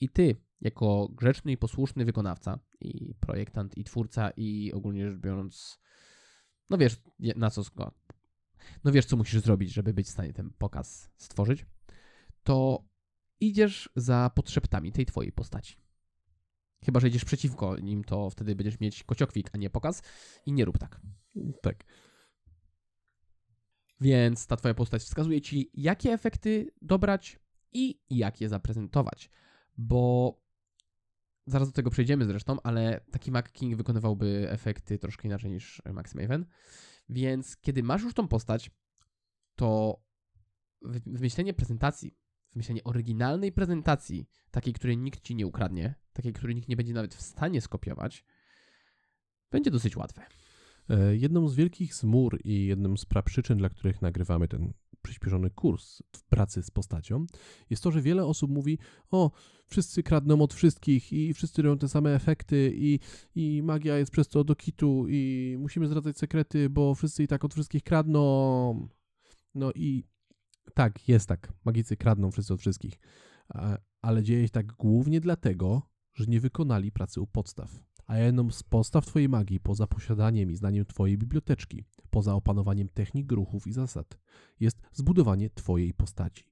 I ty, jako grzeczny i posłuszny wykonawca, i projektant, i twórca, i ogólnie rzecz biorąc, no wiesz, na co sko- No wiesz, co musisz zrobić, żeby być w stanie ten pokaz stworzyć, to idziesz za podszeptami tej twojej postaci. Chyba, że idziesz przeciwko nim, to wtedy będziesz mieć kociokwik, a nie pokaz. I nie rób tak. Tak. Więc ta twoja postać wskazuje ci, jakie efekty dobrać i jak je zaprezentować. Bo zaraz do tego przejdziemy zresztą, ale taki Mac King wykonywałby efekty troszkę inaczej niż Max Maven. Więc kiedy masz już tą postać, to wy- wymyślenie prezentacji, wymyślenie oryginalnej prezentacji, takiej, której nikt ci nie ukradnie, takiej, której nikt nie będzie nawet w stanie skopiować, będzie dosyć łatwe. E, Jedną z wielkich zmur i jedną z przyczyn, dla których nagrywamy ten przyspieszony kurs w pracy z postacią, jest to, że wiele osób mówi: O, wszyscy kradną od wszystkich i wszyscy robią te same efekty, i, i magia jest przez to do kitu, i musimy zdradzać sekrety, bo wszyscy i tak od wszystkich kradną. No i tak, jest tak. Magicy kradną wszyscy od wszystkich. Ale dzieje się tak głównie dlatego, że nie wykonali pracy u podstaw. A jedną z podstaw Twojej magii, poza posiadaniem i znaniem Twojej biblioteczki, poza opanowaniem technik, ruchów i zasad, jest zbudowanie Twojej postaci.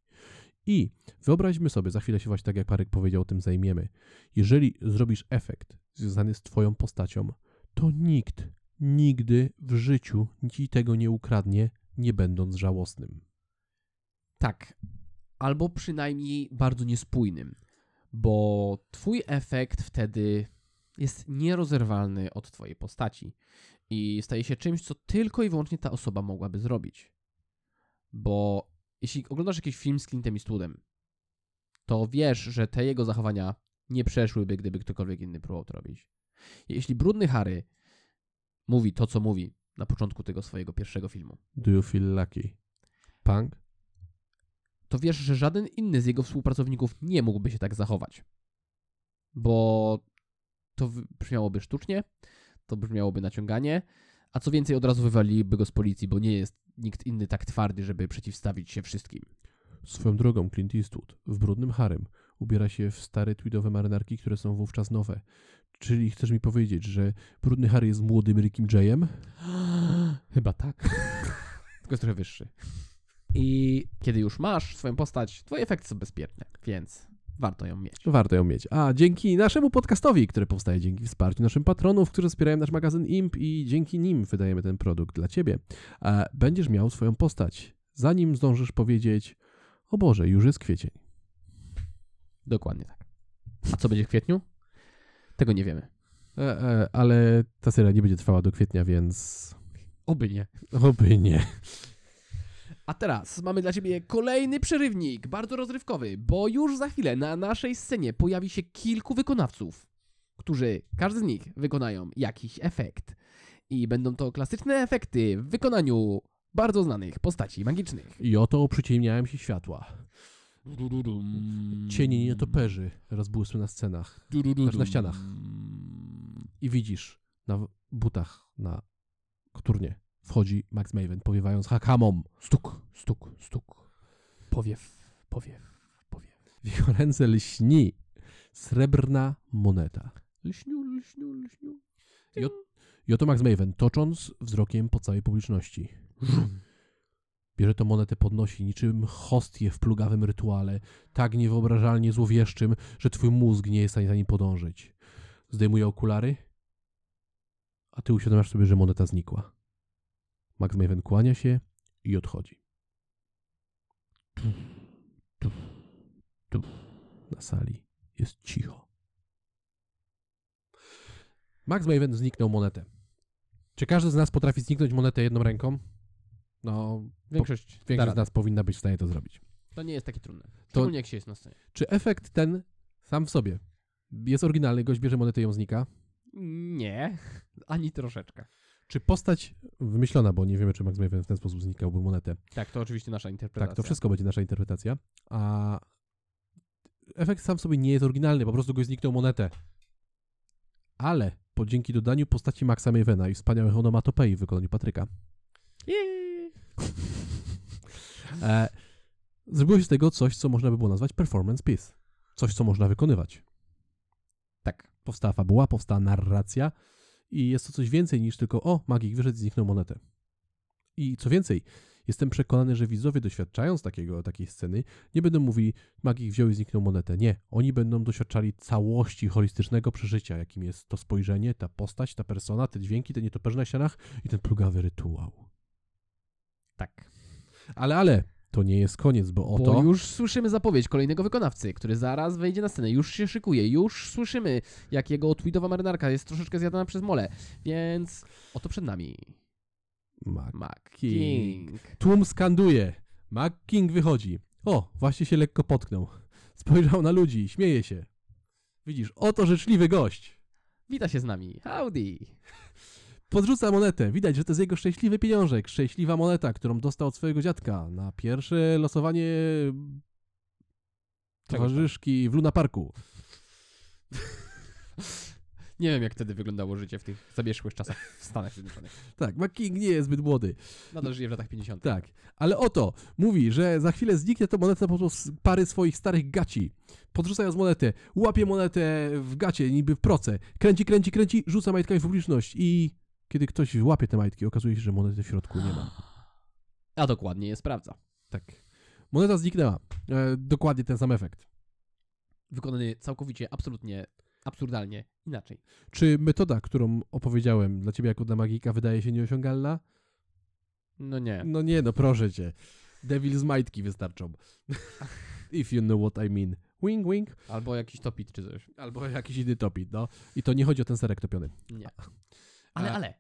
I wyobraźmy sobie, za chwilę się właśnie tak jak Parek powiedział, tym zajmiemy. Jeżeli zrobisz efekt związany z Twoją postacią, to nikt, nigdy w życiu ci tego nie ukradnie, nie będąc żałosnym. Tak. Albo przynajmniej bardzo niespójnym, bo twój efekt wtedy jest nierozerwalny od twojej postaci i staje się czymś, co tylko i wyłącznie ta osoba mogłaby zrobić. Bo jeśli oglądasz jakiś film z Clintem Eastwoodem, to wiesz, że te jego zachowania nie przeszłyby, gdyby ktokolwiek inny próbował to robić. Jeśli brudny Harry mówi to, co mówi na początku tego swojego pierwszego filmu, Do you feel lucky? Punk? To wiesz, że żaden inny z jego współpracowników nie mógłby się tak zachować. Bo to brzmiałoby sztucznie, to brzmiałoby naciąganie, a co więcej, od razu wywaliliby go z policji, bo nie jest nikt inny tak twardy, żeby przeciwstawić się wszystkim. Swoją drogą Clint Eastwood w Brudnym Harem ubiera się w stare tweedowe marynarki, które są wówczas nowe. Czyli chcesz mi powiedzieć, że Brudny Harry jest młodym Rickiem Jayem? <gasps> Chyba tak. <laughs> Tylko jest trochę wyższy. I kiedy już masz swoją postać, twoje efekty są bezpieczne, więc warto ją mieć. Warto ją mieć. A dzięki naszemu podcastowi, który powstaje dzięki wsparciu naszym patronów, którzy wspierają nasz magazyn IMP i dzięki nim wydajemy ten produkt dla ciebie, będziesz miał swoją postać. Zanim zdążysz powiedzieć, o Boże, już jest kwiecień. Dokładnie tak. A co będzie w kwietniu? Tego nie wiemy. E, e, ale ta seria nie będzie trwała do kwietnia, więc Oby nie. oby nie. A teraz mamy dla Ciebie kolejny przerywnik, bardzo rozrywkowy, bo już za chwilę na naszej scenie pojawi się kilku wykonawców, którzy, każdy z nich, wykonają jakiś efekt. I będą to klasyczne efekty w wykonaniu bardzo znanych postaci magicznych. I oto przyciemniałem się światła. Cienie nietoperzy rozbłysły na scenach. Znaczy na ścianach. I widzisz, na butach na koturnie wchodzi Max Maven, powiewając hakamom. Stuk, stuk, stuk. Powiew, powiew, powiew. W jego ręce lśni srebrna moneta. Lśniu, lśniu, lśniu. I, ot, I oto Max Maven, tocząc wzrokiem po całej publiczności. Bierze tę monetę, podnosi niczym hostię w plugawym rytuale, tak niewyobrażalnie złowieszczym, że twój mózg nie jest w stanie za nim podążyć. Zdejmuje okulary, a ty uświadamiasz sobie, że moneta znikła. Max Maven kłania się i odchodzi. Tuf, tuf, tuf. Na sali jest cicho. Max Maven zniknął monetę. Czy każdy z nas potrafi zniknąć monetę jedną ręką? No, Większość, da większość z nas powinna być w stanie to zrobić. To nie jest takie trudne. Szczególnie jak się jest na scenie. Czy efekt ten sam w sobie jest oryginalny, gość bierze monetę i ją znika? Nie, ani troszeczkę. Czy postać wymyślona, bo nie wiemy, czy Max Maven w ten sposób znikałby monetę. Tak, to oczywiście nasza interpretacja. Tak, to wszystko będzie nasza interpretacja. A efekt sam sobie nie jest oryginalny, po prostu goś zniknął monetę. Ale po dzięki dodaniu postaci Maxa Mavena i wspaniałych onomatopei w wykonaniu Patryka, e, zrobiło się z tego coś, co można by było nazwać performance piece. Coś, co można wykonywać. Tak. Powstała fabuła, powstała narracja i jest to coś więcej niż tylko o, magik wyszedł i zniknął monetę. I co więcej, jestem przekonany, że widzowie doświadczając takiego, takiej sceny nie będą mówili, magik wziął i zniknął monetę. Nie, oni będą doświadczali całości holistycznego przeżycia, jakim jest to spojrzenie, ta postać, ta persona, te dźwięki, te nietoperze na ścianach i ten plugawy rytuał. Tak. Ale, ale, to nie jest koniec, bo oto... Bo już słyszymy zapowiedź kolejnego wykonawcy, który zaraz wejdzie na scenę. Już się szykuje. Już słyszymy, jak jego tweedowa marynarka jest troszeczkę zjadana przez mole. Więc oto przed nami. Mac Mac King. King. Tłum skanduje. Mac King wychodzi. O, właśnie się lekko potknął. Spojrzał na ludzi, śmieje się. Widzisz, oto życzliwy gość. Wita się z nami. Howdy. Podrzuca monetę. Widać, że to jest jego szczęśliwy pieniążek. Szczęśliwa moneta, którą dostał od swojego dziadka na pierwsze losowanie towarzyszki w Luna Parku. Nie wiem, jak wtedy wyglądało życie w tych zamierzchłych czasach w Stanach Zjednoczonych. Tak, McKing nie jest zbyt młody. Nadal żyje w latach 50. Tak, ale oto mówi, że za chwilę zniknie to moneta po prostu z pary swoich starych gaci. Podrzucając monetę, łapie monetę w gacie, niby w proce. Kręci, kręci, kręci, rzuca majtkami w publiczność i kiedy ktoś łapie te majtki, okazuje się, że monety w środku nie ma. A dokładnie je sprawdza. Tak. Moneta zniknęła. E, dokładnie ten sam efekt. Wykonany całkowicie, absolutnie, absurdalnie inaczej. Czy metoda, którą opowiedziałem dla ciebie jako dla magika wydaje się nieosiągalna? No nie. No nie, no proszę cię. Devil's majtki wystarczą. <laughs> If you know what I mean. Wing, wing. Albo jakiś topit czy coś. Albo jakiś inny topit, no. I to nie chodzi o ten serek topiony. Nie. Ale, ale.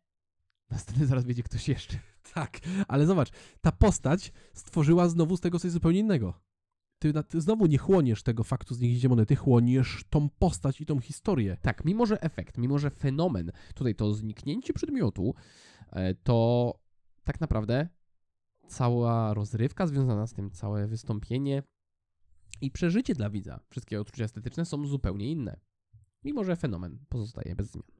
Na scenę zaraz będzie ktoś jeszcze. <laughs> Tak, ale zobacz, ta postać stworzyła znowu z tego coś zupełnie innego. Ty, na- ty znowu nie chłoniesz tego faktu zniknięcia monety, chłoniesz tą postać i tą historię. Tak, mimo że efekt, mimo że fenomen, tutaj to zniknięcie przedmiotu, e, to tak naprawdę cała rozrywka związana z tym, całe wystąpienie i przeżycie dla widza, wszystkie odczucia estetyczne są zupełnie inne. Mimo że fenomen pozostaje bez zmian.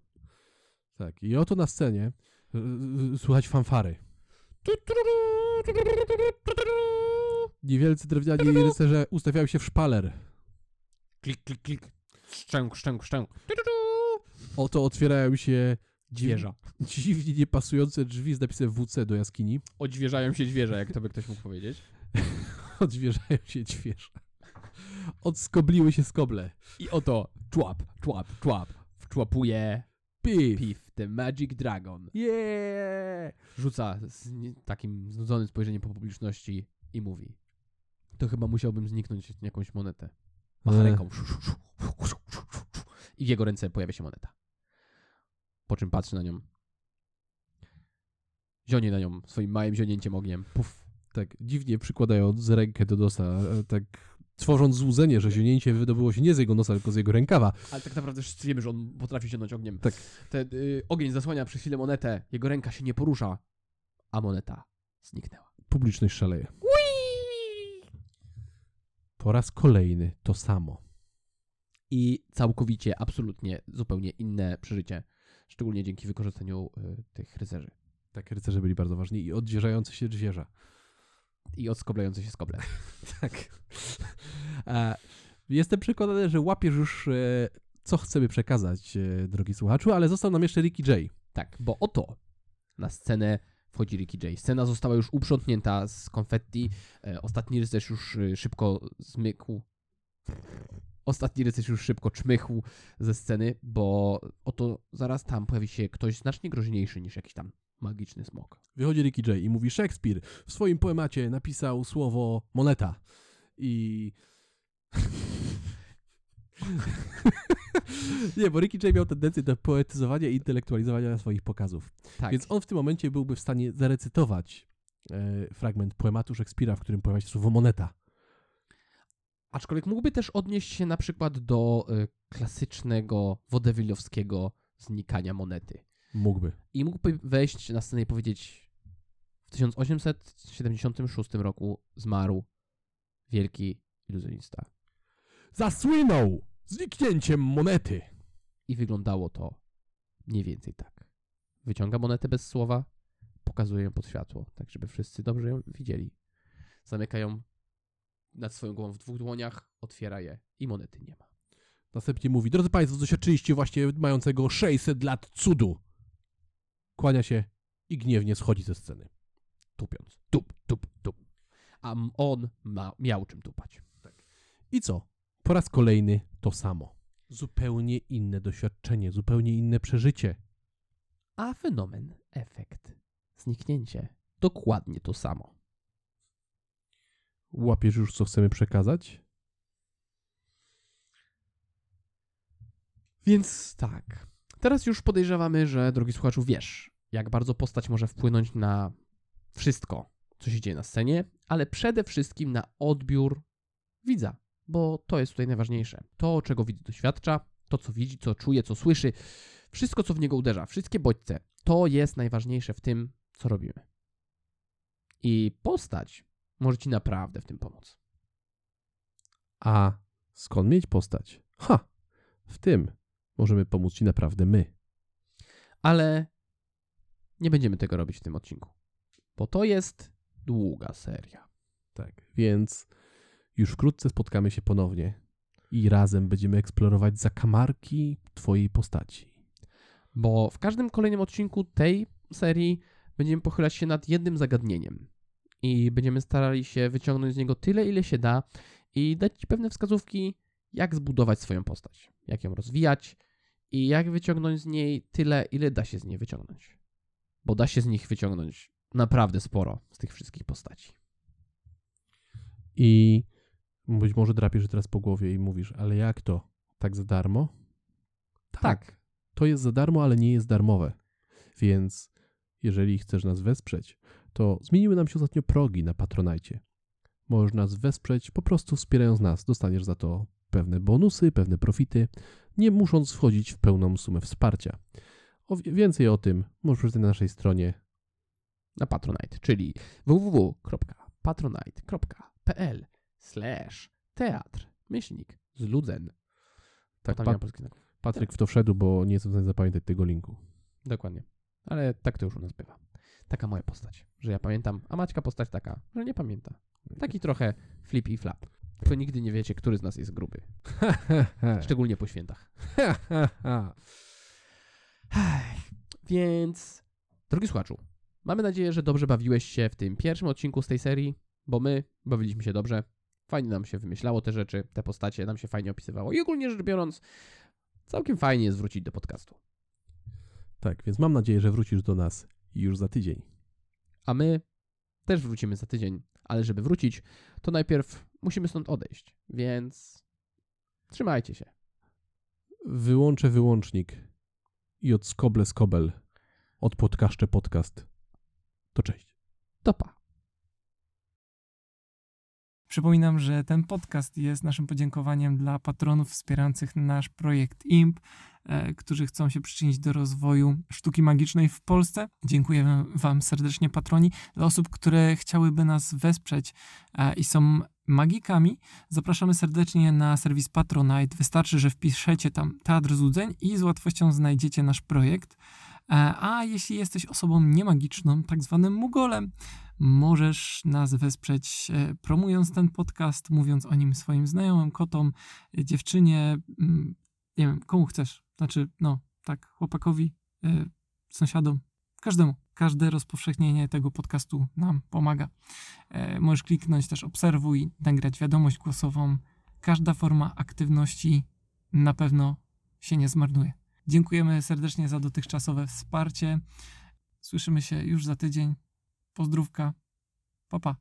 Tak, i oto na scenie słychać fanfary. Niewielcy drewniani rycerze ustawiają się w szpaler. Klik, klik, klik. Szczęk, szczęk, szczęk. Oto otwierają się Zwierza. dziwnie niepasujące drzwi z napisem WC do jaskini. Odźwierzają się zwierza, jak to by ktoś mógł powiedzieć. Odwierzają się zwierza. Odskobliły się skoble. I oto człap, człap, człap. Wczłapuje Pif. Piff, the Magic Dragon. Yeah! Rzuca z takim znudzonym spojrzeniem po publiczności i mówi to chyba musiałbym zniknąć jakąś monetę. Macha ręką. I w jego ręce pojawia się moneta. Po czym patrzy na nią. Zionie na nią swoim małym zionięciem ogniem. Puf. Tak dziwnie przykładając rękę do nosa, e, tak tworząc złudzenie, że zionięcie wydobyło się nie z jego nosa, tylko z jego rękawa. Ale tak naprawdę wszyscy wiemy, że on potrafi zionąć ogniem. Tak. Ten y, ogień zasłania przez chwilę monetę, jego ręka się nie porusza, a moneta zniknęła. Publiczność szaleje. Po raz kolejny to samo. I całkowicie, absolutnie, zupełnie inne przeżycie. Szczególnie dzięki wykorzystaniu y, tych rycerzy. Tak, rycerze byli bardzo ważni i oddzierające się zwierza. I odskoblające się skoble. <laughs> Tak. E, Jestem przekonany, że łapiesz już, e, co chcemy przekazać, e, drogi słuchaczu, ale został nam jeszcze Ricky J. Tak, bo oto na scenę wchodzi Ricky J. Scena została już uprzątnięta z konfetti. Ostatni rycerz już szybko zmykł. Ostatni rycerz już szybko czmychł ze sceny, bo oto zaraz tam pojawi się ktoś znacznie groźniejszy niż jakiś tam magiczny smok. Wychodzi Ricky J i mówi: Szekspir w swoim poemacie napisał słowo moneta. I. <laughs> Nie, bo Ricky J miał tendencję do poetyzowania i intelektualizowania swoich pokazów. Tak, Więc on w tym momencie byłby w stanie zarecytować e, fragment poematu Szekspira, w którym pojawia się słowo moneta. aczkolwiek mógłby też odnieść się na przykład do y, klasycznego wodewilowskiego znikania monety. Mógłby. I mógłby wejść na scenę i powiedzieć: W 1876 roku zmarł wielki iluzjonista. Zasłynął zniknięciem monety. I wyglądało to mniej więcej tak. Wyciąga monetę bez słowa, pokazuje ją pod światło, tak żeby wszyscy dobrze ją widzieli. Zamyka ją nad swoją głową w dwóch dłoniach, otwiera je i monety nie ma. Następnie mówi: Drodzy Państwo, doświadczyliście właśnie mającego 600 lat cudu. Kłania się i gniewnie schodzi ze sceny. Tupiąc. Tup, tup, tup. A on ma, miał czym tupać. I co? Po raz kolejny to samo. Zupełnie inne doświadczenie, zupełnie inne przeżycie. A fenomen, efekt, zniknięcie, dokładnie to samo. Łapiesz już, co chcemy przekazać? Więc tak. Teraz już podejrzewamy, że, drogi słuchaczu, wiesz, jak bardzo postać może wpłynąć na wszystko, co się dzieje na scenie, ale przede wszystkim na odbiór widza, bo to jest tutaj najważniejsze. To, czego widz doświadcza, to, co widzi, co czuje, co słyszy, wszystko, co w niego uderza, wszystkie bodźce, to jest najważniejsze w tym, co robimy. I postać może ci naprawdę w tym pomóc. A skąd mieć postać? Ha! W tym. możemy pomóc Ci naprawdę my. Ale nie będziemy tego robić w tym odcinku, bo to jest długa seria. Tak, więc już wkrótce spotkamy się ponownie i razem będziemy eksplorować zakamarki Twojej postaci. Bo w każdym kolejnym odcinku tej serii będziemy pochylać się nad jednym zagadnieniem i będziemy starali się wyciągnąć z niego tyle, ile się da i dać Ci pewne wskazówki, jak zbudować swoją postać, jak ją rozwijać i jak wyciągnąć z niej tyle, ile da się z niej wyciągnąć. Bo da się z nich wyciągnąć naprawdę sporo z tych wszystkich postaci. I być może drapiesz teraz po głowie i mówisz, ale jak to? Tak za darmo? Tak. To jest za darmo, ale nie jest darmowe. Więc jeżeli chcesz nas wesprzeć, to zmieniły nam się ostatnio progi na Patronajcie. Możesz nas wesprzeć po prostu wspierając nas. Dostaniesz za to pewne bonusy, pewne profity, nie musząc wchodzić w pełną sumę wsparcia. O, więcej o tym możesz przeczytać na naszej stronie. Na Patronite, czyli www.patronite.pl slash teatr myślnik. Tak, ma polskich znaków. Patryk w to wszedł, bo nie jestem w stanie zapamiętać tego linku. Dokładnie. Ale tak to już u nas bywa. Taka moja postać, że ja pamiętam, a Maćka postać taka, że nie pamięta. Taki trochę flip i flap. To nigdy nie wiecie, który z nas jest gruby. <laughs> Szczególnie po świętach. <laughs> Więc, drogi słuchaczu, mamy nadzieję, że dobrze bawiłeś się w tym pierwszym odcinku z tej serii, bo my bawiliśmy się dobrze. Fajnie nam się wymyślało te rzeczy, te postacie nam się fajnie opisywało i ogólnie rzecz biorąc, całkiem fajnie jest wrócić do podcastu. tak, więc mam nadzieję, że wrócisz do nas już za tydzień. A my też wrócimy za tydzień, ale żeby wrócić, to najpierw musimy stąd odejść, więc trzymajcie się. Wyłączę wyłącznik i od skoble skobel, od podcaszcze podcast. To cześć. To pa. Przypominam, że ten podcast jest naszym podziękowaniem dla patronów wspierających nasz projekt IMP, e, którzy chcą się przyczynić do rozwoju sztuki magicznej w Polsce. Dziękujemy Wam serdecznie, patroni. Dla osób, które chciałyby nas wesprzeć e, i są magikami, zapraszamy serdecznie na serwis Patronite. Wystarczy, że wpiszecie tam Teatr Złudzeń i z łatwością znajdziecie nasz projekt. E, A jeśli jesteś osobą niemagiczną, tak zwanym mugolem, możesz nas wesprzeć e, promując ten podcast, mówiąc o nim swoim znajomym, kotom, dziewczynie, mm, nie wiem, komu chcesz. Znaczy, no, tak, chłopakowi, e, sąsiadom, każdemu. Każde rozpowszechnienie tego podcastu nam pomaga. E, Możesz kliknąć też obserwuj, nagrać wiadomość głosową. Każda forma aktywności na pewno się nie zmarnuje. Dziękujemy serdecznie za dotychczasowe wsparcie. Słyszymy się już za tydzień. Pozdrówka. Pa, pa.